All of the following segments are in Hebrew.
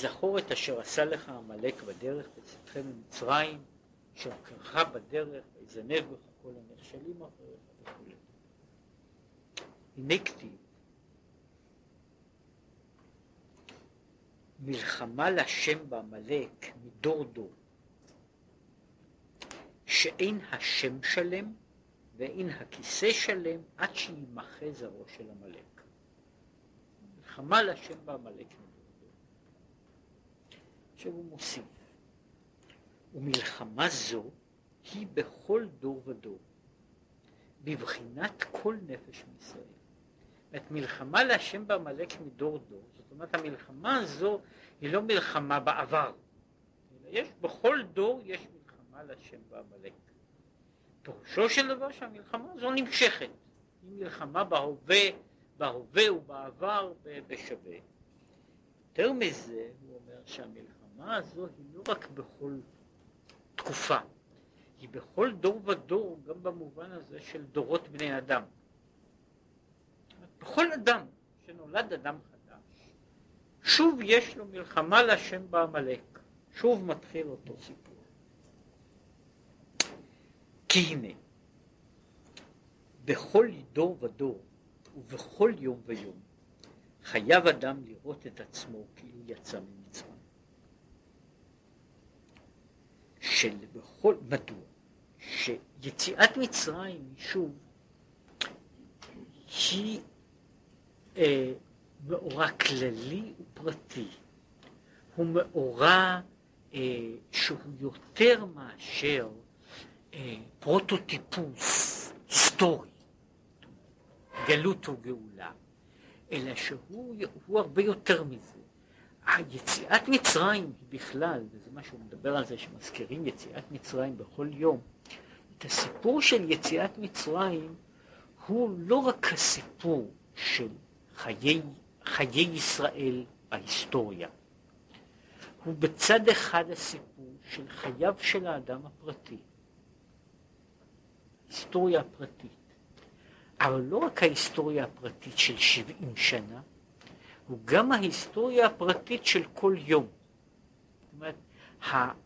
זכור את אשר עשה לך עמלק בדרך בצאתכם ממצרים, שעקרך בדרך, ויזנב בך כל הנכשלים אחריך וכו'. הנה כתיב מלחמה להשם בעמלק מדור דור, שאין השם שלם ואין הכיסא שלם עד שימחה זרעו של עמלק. מלחמה להשם בעמלק מדור מוסיף, ומלחמה זו היא בכל דור ודור, בבחינת כל נפש מישראל. את מלחמה להשם בעמלק מדור דור, זאת אומרת המלחמה הזו היא לא מלחמה בעבר, יש בכל דור יש מלחמה להשם בעמלק. פירושו של דבר שהמלחמה הזו נמשכת, היא מלחמה בהווה, בהווה ובעבר בשווה. יותר מזה הוא אומר שהמלחמה הזו היא לא רק בכל תקופה, היא בכל דור ודור גם במובן הזה של דורות בני אדם. בכל אדם שנולד אדם חדש, שוב יש לו מלחמה להשם בעמלק, שוב מתחיל אותו סיפור. כי הנה, בכל דור ודור ובכל יום ויום חייב אדם לראות את עצמו כאילו יצא ממצרים. של בכל, מדוע? שיציאת מצרים שוב היא אה, מאורע כללי ופרטי, הוא מאורע אה, שהוא יותר מאשר אה, פרוטוטיפוס היסטורי, גלות או גאולה, אלא שהוא הרבה יותר מזה. היציאת מצרים בכלל, וזה מה שהוא מדבר על זה שמזכירים יציאת מצרים בכל יום, את הסיפור של יציאת מצרים הוא לא רק הסיפור של חיי, חיי ישראל בהיסטוריה, הוא בצד אחד הסיפור של חייו של האדם הפרטי. היסטוריה הפרטית. אבל לא רק ההיסטוריה הפרטית של 70 שנה, הוא גם ההיסטוריה הפרטית של כל יום. זאת אומרת,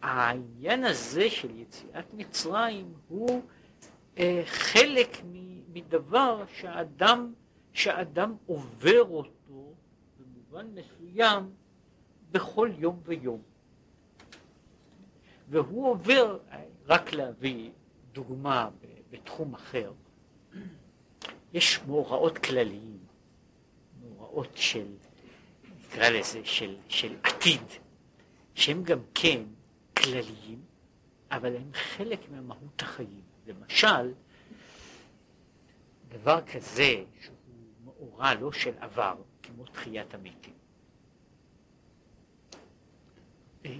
העניין הזה של יציאת מצרים הוא אה, חלק מדבר שהאדם, שהאדם עובר אותו במובן מסוים בכל יום ויום. והוא עובר, רק להביא דוגמה בתחום אחר, יש מאורעות כלליים, מאורעות של, נקרא לזה, של, של עתיד, שהם גם כן כלליים, אבל הם חלק ממהות החיים. למשל, דבר כזה שהוא מאורע לא של עבר, כמו תחיית המתים. אה,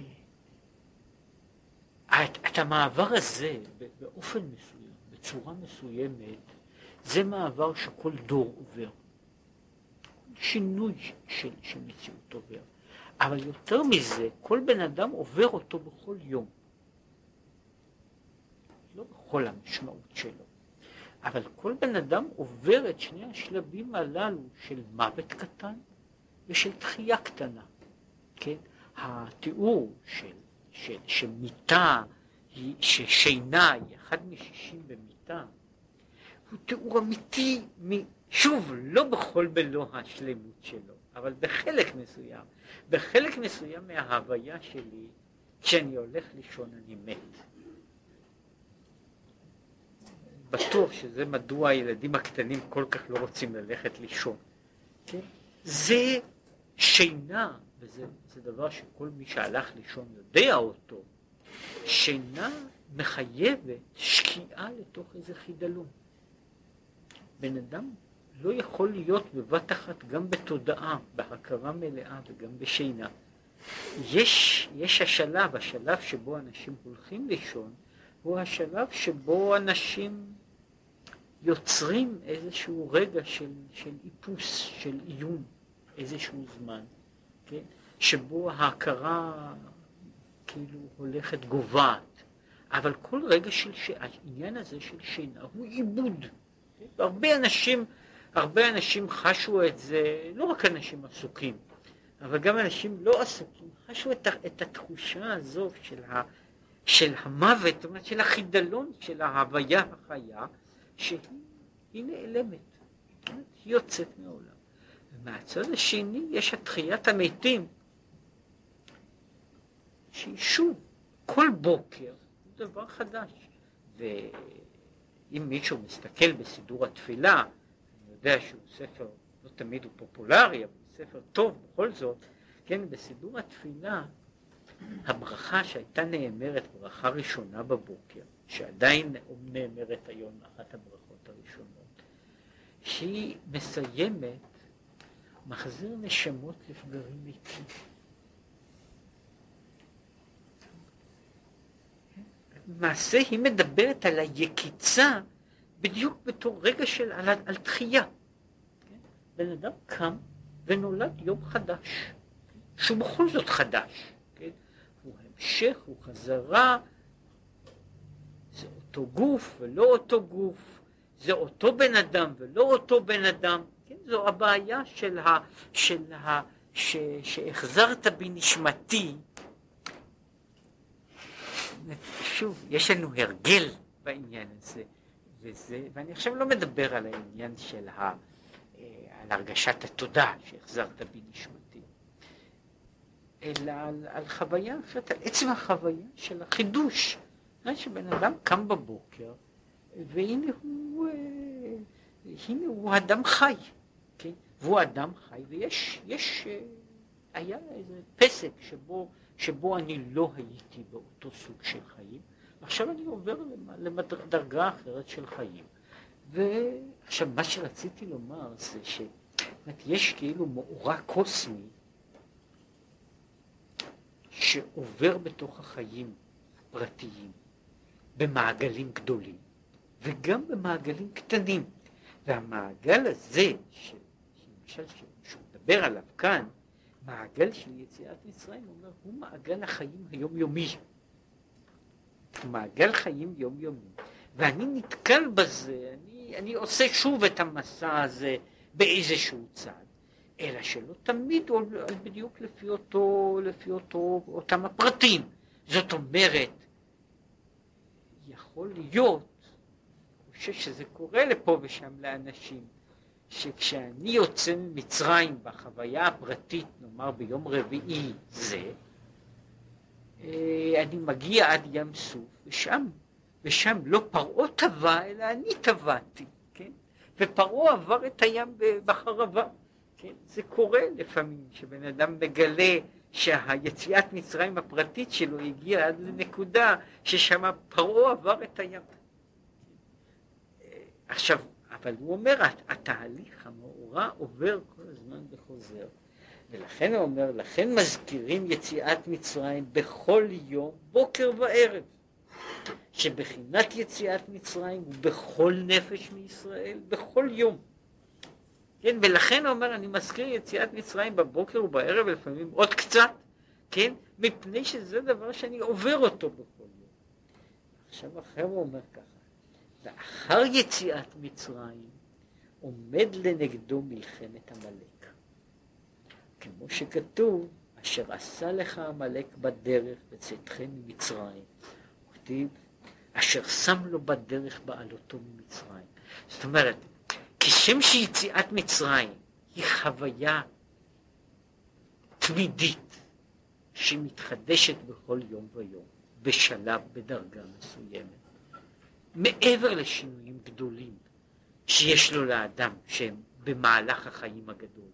את, את המעבר הזה באופן מסוים, בצורה מסוימת, זה מעבר שכל דור עובר. שינוי של, של מציאות עובר. אבל יותר מזה, כל בן אדם עובר אותו בכל יום. לא בכל המשמעות שלו. אבל כל בן אדם עובר את שני השלבים הללו של מוות קטן ושל תחייה קטנה. כן? התיאור של, של, שמיטה, ששינה היא אחד משישים במיטה, הוא תיאור אמיתי, שוב, לא בכל מלוא השלמות שלו, אבל בחלק מסוים, בחלק מסוים מההוויה שלי, כשאני הולך לישון אני מת. בטוח שזה מדוע הילדים הקטנים כל כך לא רוצים ללכת לישון. כן? זה שינה, וזה דבר שכל מי שהלך לישון יודע אותו, שינה מחייבת שקיעה לתוך איזה חידלון. בן אדם לא יכול להיות בבת אחת גם בתודעה, בהכרה מלאה וגם בשינה. יש, יש השלב, השלב שבו אנשים הולכים לישון, הוא השלב שבו אנשים יוצרים איזשהו רגע של, של איפוס, של עיון, איזשהו זמן, כן? שבו ההכרה כאילו הולכת גוועת, אבל כל רגע של, ש... העניין הזה של שינה הוא עיבוד. הרבה אנשים, הרבה אנשים חשו את זה, לא רק אנשים עסוקים, אבל גם אנשים לא עסוקים, חשו את, את התחושה הזו של, ה, של המוות, זאת אומרת של החידלון של ההוויה החיה, שהיא נעלמת, היא יוצאת מהעולם. ומהצד השני יש את תחיית המתים, שהיא שוב, כל בוקר, דבר חדש. ואם מישהו מסתכל בסידור התפילה, יודע שהוא ספר, לא תמיד הוא פופולרי, אבל ספר טוב בכל זאת, כן, בסידור התפילה, הברכה שהייתה נאמרת, ברכה ראשונה בבוקר, שעדיין נאמרת היום, אחת הברכות הראשונות, שהיא מסיימת מחזיר נשמות לפגרים מתים. למעשה היא מדברת על היקיצה בדיוק בתור רגע של, על, על תחייה. בן אדם קם ונולד יום חדש, שהוא בכל זאת חדש. כן? הוא המשך, הוא חזרה, זה אותו גוף ולא אותו גוף, זה אותו בן אדם ולא אותו בן אדם. כן? זו הבעיה של ה... של ה ש, שהחזרת בי נשמתי שוב, יש לנו הרגל בעניין הזה, וזה, ואני עכשיו לא מדבר על העניין של ה... אה, על הרגשת התודה שהחזרת בי נשמתי, אלא על, על חוויה אחרת, על עצם החוויה של החידוש. שבן אדם קם בבוקר, והנה הוא, אה, הנה הוא אדם חי, כן? והוא אדם חי, ויש, יש, אה, היה איזה פסק שבו שבו אני לא הייתי באותו סוג של חיים, עכשיו אני עובר לדרגה אחרת של חיים. ועכשיו מה שרציתי לומר זה שיש כאילו מאורע קוסמי שעובר בתוך החיים הפרטיים במעגלים גדולים וגם במעגלים קטנים. והמעגל הזה, למשל שהוא מדבר עליו כאן, מעגל של יציאת מצרים, הוא אומר, הוא מעגל החיים היומיומי. הוא מעגל חיים יומיומי. ואני נתקל בזה, אני, אני עושה שוב את המסע הזה באיזשהו צד, אלא שלא תמיד הוא בדיוק לפי אותו, לפי אותו, אותם הפרטים. זאת אומרת, יכול להיות, אני חושב שזה קורה לפה ושם לאנשים, שכשאני יוצא ממצרים בחוויה הפרטית, נאמר ביום רביעי זה, אני מגיע עד ים סוף, ושם, ושם לא פרעה טבע, אלא אני טבעתי, כן? ופרעה עבר את הים בחרבה, כן? זה קורה לפעמים, שבן אדם מגלה שהיציאת מצרים הפרטית שלו הגיעה עד לנקודה ששם פרעה עבר את הים. אה, עכשיו, אבל הוא אומר, התהליך המאורע עובר כל הזמן וחוזר. ולכן הוא אומר, לכן מזכירים יציאת מצרים בכל יום, בוקר וערב. שבחינת יציאת מצרים הוא בכל נפש מישראל, בכל יום. כן, ולכן הוא אומר, אני מזכיר יציאת מצרים בבוקר ובערב, ולפעמים עוד קצת, כן, מפני שזה דבר שאני עובר אותו בכל יום. עכשיו אחר הוא אומר ככה, לאחר יציאת מצרים עומד לנגדו מלחמת עמלק. כמו שכתוב, אשר עשה לך עמלק בדרך בצאתכם ממצרים. כתיב, אשר שם לו בדרך בעלותו ממצרים. זאת אומרת, כשם שיציאת מצרים היא חוויה תמידית שמתחדשת בכל יום ויום, בשלב, בדרגה מסוימת. מעבר לשינויים גדולים שיש לו לאדם שהם במהלך החיים הגדול.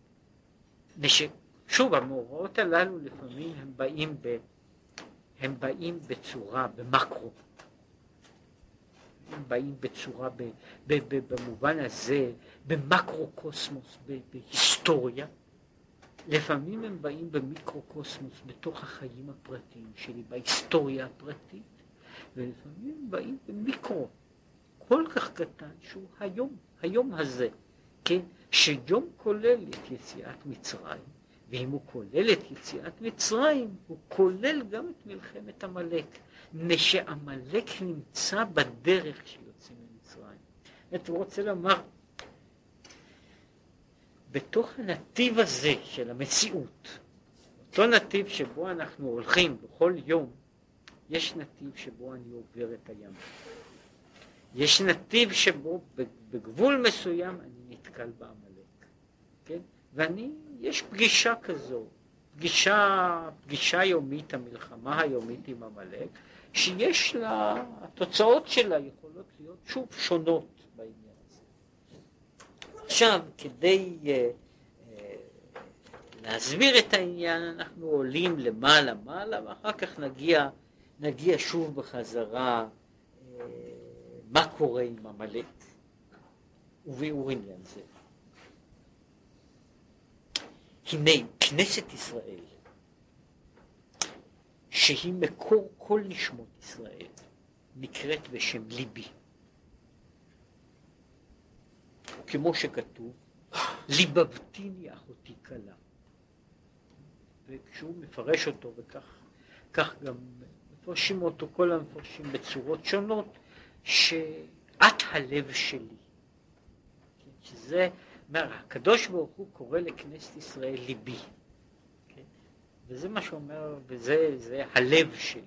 שוב, המאורעות הללו לפעמים הם באים, ב... הם באים בצורה, במקרו. הם באים בצורה, ב... ב... ב... במובן הזה, במקרו קוסמוס, ב... בהיסטוריה. לפעמים הם באים במיקרו קוסמוס, בתוך החיים הפרטיים שלי, בהיסטוריה הפרטית. ולפעמים באים במיקרו כל כך קטן שהוא היום, היום הזה, כן, שיום כולל את יציאת מצרים, ואם הוא כולל את יציאת מצרים, הוא כולל גם את מלחמת עמלק, מפני שעמלק נמצא בדרך שיוצאים ממצרים. זאת הוא רוצה לומר, בתוך הנתיב הזה של המציאות, אותו נתיב שבו אנחנו הולכים בכל יום, יש נתיב שבו אני עובר את הים. יש נתיב שבו בגבול מסוים אני נתקל בעמלק, כן? ואני, יש פגישה כזו, פגישה, פגישה יומית, המלחמה היומית עם עמלק, שיש לה, התוצאות שלה יכולות להיות שוב שונות בעניין הזה. עכשיו, כדי uh, uh, להסביר את העניין, אנחנו עולים למעלה מעלה, ואחר כך נגיע, נגיע שוב בחזרה uh, מה קורה עם עמלק וביאור עניין זה. הנה כנסת ישראל, שהיא מקור כל נשמות ישראל, נקראת בשם ליבי. כמו שכתוב, ליבבתיני אחותי כלה. וכשהוא מפרש אותו, וכך גם מפרשים אותו כל המפרשים בצורות שונות, שאת הלב שלי. שזה, אומר, הקדוש ברוך הוא קורא לכנסת ישראל ליבי. כן? וזה מה שאומר, וזה הלב שלי.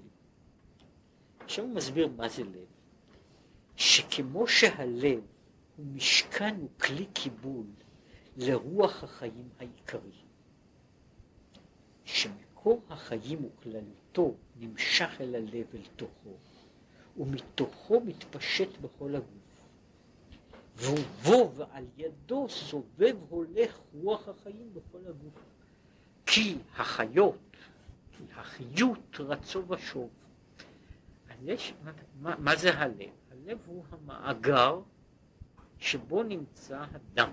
עכשיו הוא מסביר מה זה לב. שכמו שהלב הוא משכן, הוא כלי קיבול לרוח החיים העיקרי, שמקור החיים וכללותו נמשך אל הלב אל תוכו, ומתוכו מתפשט בכל הגוף. ובו ועל ידו סובב הולך רוח החיים בכל הגוף. כי החיות, כי החיות רצו ושוב. יש, מה, מה זה הלב? הלב הוא המאגר שבו נמצא הדם,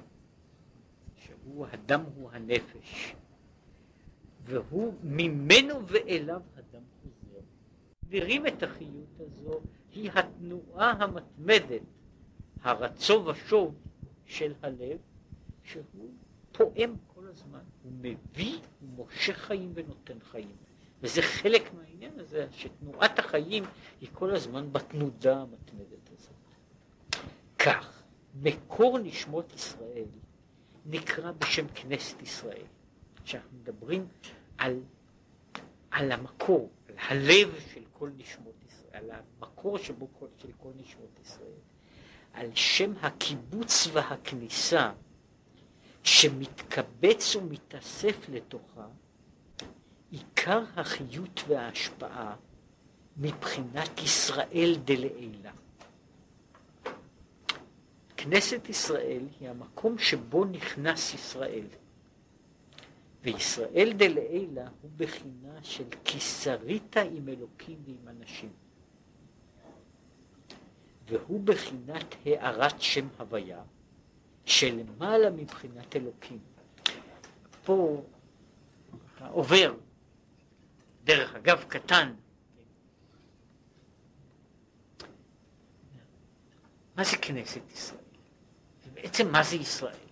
שהוא, הדם הוא הנפש, והוא ממנו ואליו הדם חוזר. מגדירים את החיות הזו, היא התנועה המתמדת, הרצו ושוב של הלב, שהוא פועם כל הזמן, הוא מביא, הוא מושך חיים ונותן חיים. וזה חלק מהעניין הזה, שתנועת החיים היא כל הזמן בתנודה המתמדת הזאת. כך, מקור נשמות ישראל נקרא בשם כנסת ישראל. כשאנחנו מדברים על, על המקור, על הלב של כל נשמות ישראל, על המקור שבו כל, של כל נשמות ישראל, על שם הקיבוץ והכניסה שמתקבץ ומתאסף לתוכה, עיקר החיות וההשפעה מבחינת ישראל דלעילה. כנסת ישראל היא המקום שבו נכנס ישראל. וישראל דלעילה הוא בחינה של כי עם אלוקים ועם אנשים. והוא בחינת הארת שם הוויה, שלמעלה מבחינת אלוקים. פה עובר, דרך אגב קטן, מה זה כנסת ישראל? ובעצם מה זה ישראל?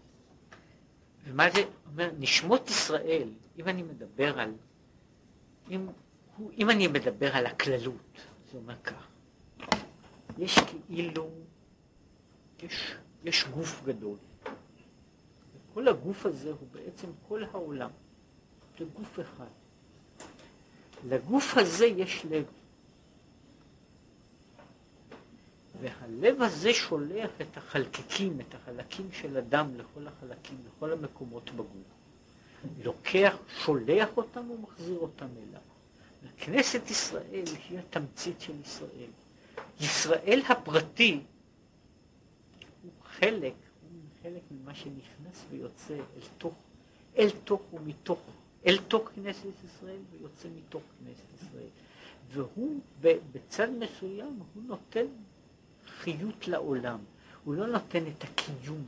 ומה זה אומר, נשמות ישראל, אם אני מדבר על, אם, אם אני מדבר על הכללות, זה אומר כך, יש כאילו, יש, יש גוף גדול, וכל הגוף הזה הוא בעצם כל העולם, זה גוף אחד. לגוף הזה יש לב. והלב הזה שולח את החלקיקים, את החלקים של הדם לכל החלקים, לכל המקומות בגוף. לוקח, שולח אותם ומחזיר אותם אליו. כנסת ישראל היא התמצית של ישראל. ישראל הפרטי הוא חלק, הוא חלק ממה שנכנס ויוצא אל תוך, אל תוך ומתוך, אל תוך כנסת ישראל ויוצא מתוך כנסת ישראל. והוא בצד מסוים, הוא נותן חיות לעולם. הוא לא נותן את הקיום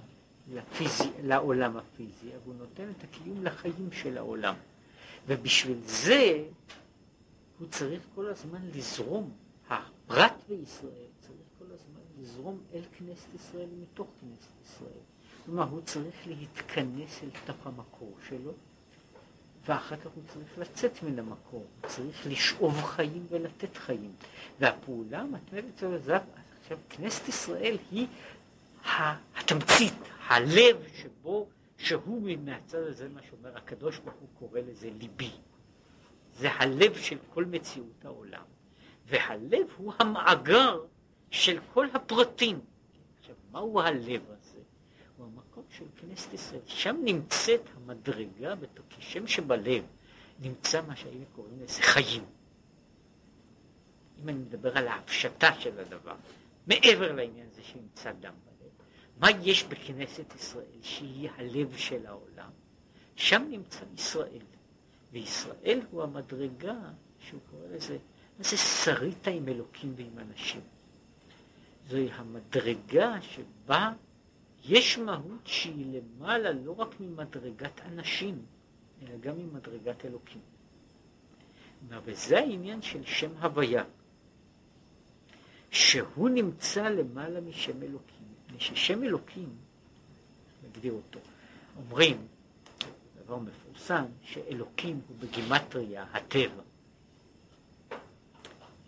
לפיזי, לעולם הפיזי, אבל הוא נותן את הקיום לחיים של העולם. ובשביל זה הוא צריך כל הזמן לזרום, הפרט בישראל צריך כל הזמן לזרום אל כנסת ישראל ומתוך כנסת ישראל. כלומר, הוא צריך להתכנס אל תוך המקור שלו, ואחר כך הוא צריך לצאת מן המקור, הוא צריך לשאוב חיים ולתת חיים. והפעולה המתמדת שלו זה עכשיו, כנסת ישראל היא התמצית, הלב שבו, שהוא מהצד הזה, מה שאומר הקדוש ברוך הוא קורא לזה ליבי. זה הלב של כל מציאות העולם, והלב הוא המאגר של כל הפרטים. עכשיו, מהו הלב הזה? הוא המקום של כנסת ישראל. שם נמצאת המדרגה, כשם שבלב נמצא מה שהיינו קוראים לזה חיים. אם אני מדבר על ההפשטה של הדבר, מעבר לעניין הזה שנמצא דם בלב, מה יש בכנסת ישראל שהיא הלב של העולם? שם נמצא ישראל, וישראל הוא המדרגה שהוא קורא לזה, זה שרית עם אלוקים ועם אנשים? זוהי המדרגה שבה יש מהות שהיא למעלה לא רק ממדרגת אנשים, אלא גם ממדרגת אלוקים. וזה העניין של שם הוויה. שהוא נמצא למעלה משם אלוקים, מפני ששם אלוקים, נגדיר אותו, אומרים, דבר מפורסם, שאלוקים הוא בגימטריה הטבע.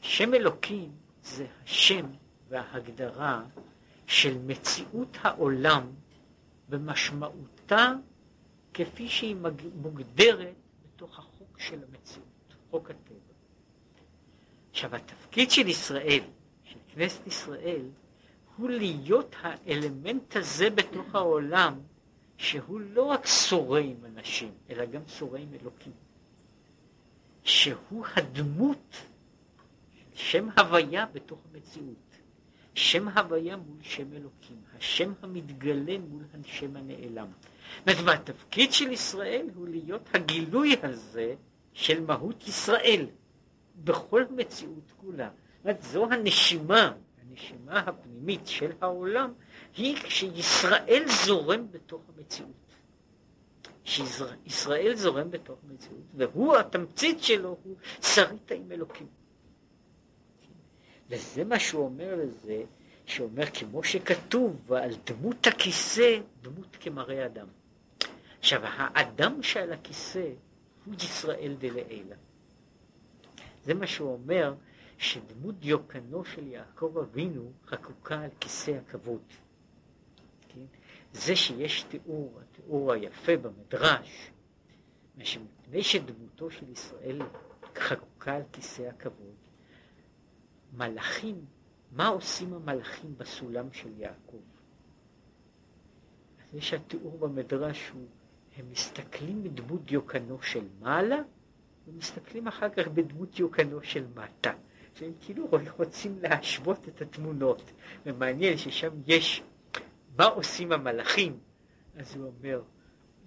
שם אלוקים זה השם וההגדרה של מציאות העולם במשמעותה כפי שהיא מוגדרת בתוך החוק של המציאות, חוק הטבע. עכשיו התפקיד של ישראל כנסת ישראל הוא להיות האלמנט הזה בתוך העולם שהוא לא רק שורה עם אנשים, אלא גם שורה עם אלוקים. שהוא הדמות, שם הוויה בתוך המציאות. שם הוויה מול שם אלוקים, השם המתגלה מול השם הנעלם. והתפקיד של ישראל הוא להיות הגילוי הזה של מהות ישראל בכל מציאות כולה. אומרת, זו הנשימה, הנשימה הפנימית של העולם, היא כשישראל זורם בתוך המציאות. שישראל זורם בתוך המציאות, והוא, התמצית שלו הוא שרית עם אלוקים. וזה מה שהוא אומר לזה, שאומר כמו שכתוב, ועל דמות הכיסא, דמות כמראה אדם. עכשיו, האדם שעל הכיסא הוא ישראל דלעילה. זה מה שהוא אומר, שדמות דיוקנו של יעקב אבינו חקוקה על כיסא הכבוד. כן? זה שיש תיאור, התיאור היפה במדרש, מפני שדמותו של ישראל חקוקה על כיסא הכבוד, מלאכים, מה עושים המלאכים בסולם של יעקב? אז יש התיאור במדרש הוא, הם מסתכלים בדמות דיוקנו של מעלה, ומסתכלים אחר כך בדמות דיוקנו של מטה. שהם כאילו רוצים להשוות את התמונות, ומעניין ששם יש מה עושים המלאכים, אז הוא אומר,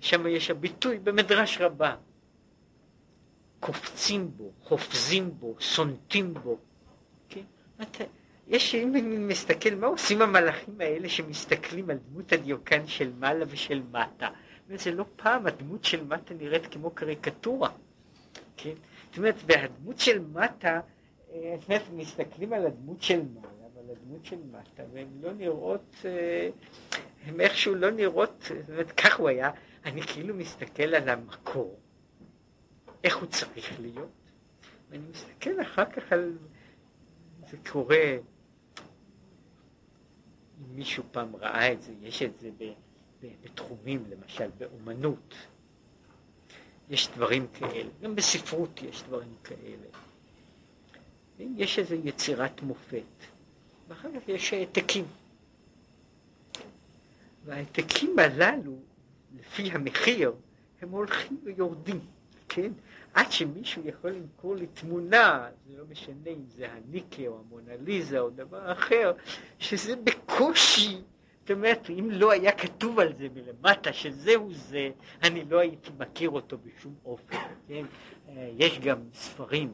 שם יש הביטוי במדרש רבה, קופצים בו, חופזים בו, סונטים בו? יש, אם מסתכל, מה עושים המלאכים האלה שמסתכלים על דמות הדיוקן של מעלה ושל מטה? וזה לא פעם הדמות של מטה נראית כמו קריקטורה, כן? זאת אומרת, והדמות של מטה באמת מסתכלים על הדמות של מעלה ועל הדמות של מטה, והן לא נראות, אה, הן איכשהו לא נראות, זאת אומרת, כך הוא היה, אני כאילו מסתכל על המקור, איך הוא צריך להיות, ואני מסתכל אחר כך על, זה קורה, אם מישהו פעם ראה את זה, יש את זה ב, ב, בתחומים, למשל באומנות, יש דברים כאלה, גם בספרות יש דברים כאלה. יש איזו יצירת מופת, ואחר כך יש העתקים. והעתקים הללו, לפי המחיר, הם הולכים ויורדים, כן? עד שמישהו יכול למכור לי תמונה, זה לא משנה אם זה הניקה או המונליזה או דבר אחר, שזה בקושי, זאת אומרת, אם לא היה כתוב על זה מלמטה שזהו זה, אני לא הייתי מכיר אותו בשום אופן, כן? אה, יש גם ספרים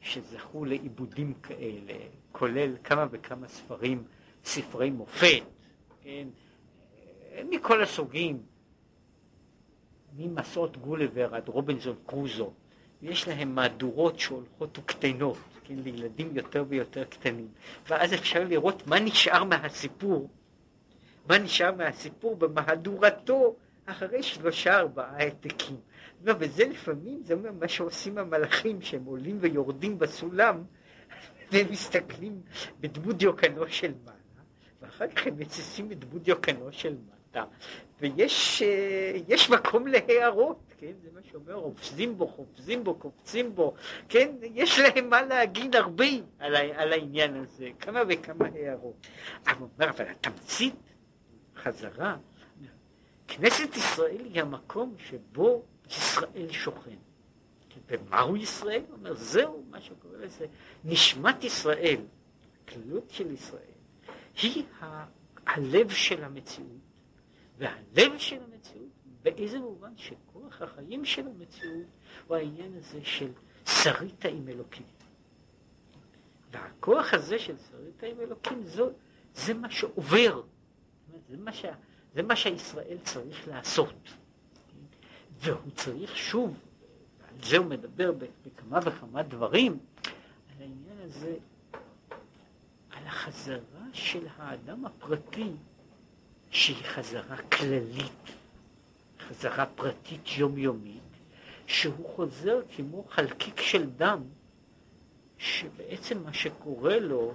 שזכו לעיבודים כאלה, כולל כמה וכמה ספרים, ספרי מופת, כן, מכל הסוגים, ממסעות גולבר עד רובינזון קרוזו, יש להם מהדורות שהולכות וקטנות, כן, לילדים יותר ויותר קטנים, ואז אפשר לראות מה נשאר מהסיפור, מה נשאר מהסיפור במהדורתו אחרי שלושה ארבעה העתקים. לא, וזה לפעמים, זה אומר מה שעושים המלאכים, שהם עולים ויורדים בסולם, והם מסתכלים בדמות דיוקנו של מעלה, ואחר כך הם מציסים בדמות דיוקנו של מטה, ויש אה, מקום להערות, כן, זה מה שאומר, רופזים בו, חופזים בו, קופצים בו, כן, יש להם מה להגיד הרבה על, על העניין הזה, כמה וכמה הערות. אבל הוא אומר, אבל התמצית, חזרה, כנסת ישראל היא המקום שבו ישראל שוכן. ומהו ישראל? הוא אומר, זהו מה שקורא לזה נשמת ישראל, הכללות של ישראל, היא ה- הלב של המציאות, והלב של המציאות, באיזה מובן שכוח החיים של המציאות הוא העניין הזה של שריתה עם אלוקים. והכוח הזה של שריתה עם אלוקים, זו, זה מה שעובר, זה מה, שה, זה מה שהישראל צריך לעשות. והוא צריך שוב, על זה הוא מדבר בכמה וכמה דברים, על העניין הזה, על החזרה של האדם הפרטי, שהיא חזרה כללית, חזרה פרטית יומיומית, שהוא חוזר כמו חלקיק של דם, שבעצם מה שקורה לו,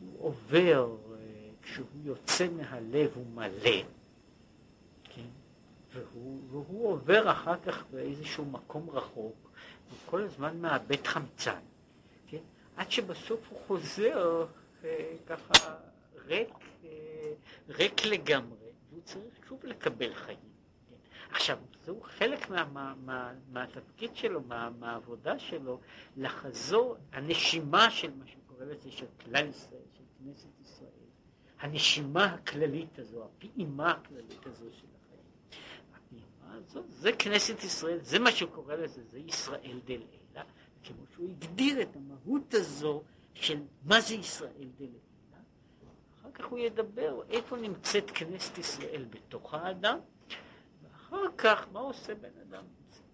הוא עובר, אה, כשהוא יוצא מהלב הוא מלא, כן? והוא, והוא עובר אחר כך באיזשהו מקום רחוק, הוא כל הזמן מאבד חמצן, כן? עד שבסוף הוא חוזר אה, ככה ריק, אה, ריק לגמרי, והוא צריך שוב לקבל חיים. עכשיו, זהו חלק מה, מה, מה, מהתפקיד שלו, מה, מהעבודה שלו, לחזור, הנשימה של מה שקורא לזה, של כלל ישראל, של כנסת ישראל, הנשימה הכללית הזו, הפעימה הכללית הזו של החיים. הפעימה הזו, זה כנסת ישראל, זה מה שקורא לזה, זה ישראל דלעילה, כמו שהוא הגדיר את המהות הזו של מה זה ישראל דלעילה. כך הוא ידבר איפה נמצאת כנסת ישראל בתוך האדם, ואחר כך מה עושה בן אדם.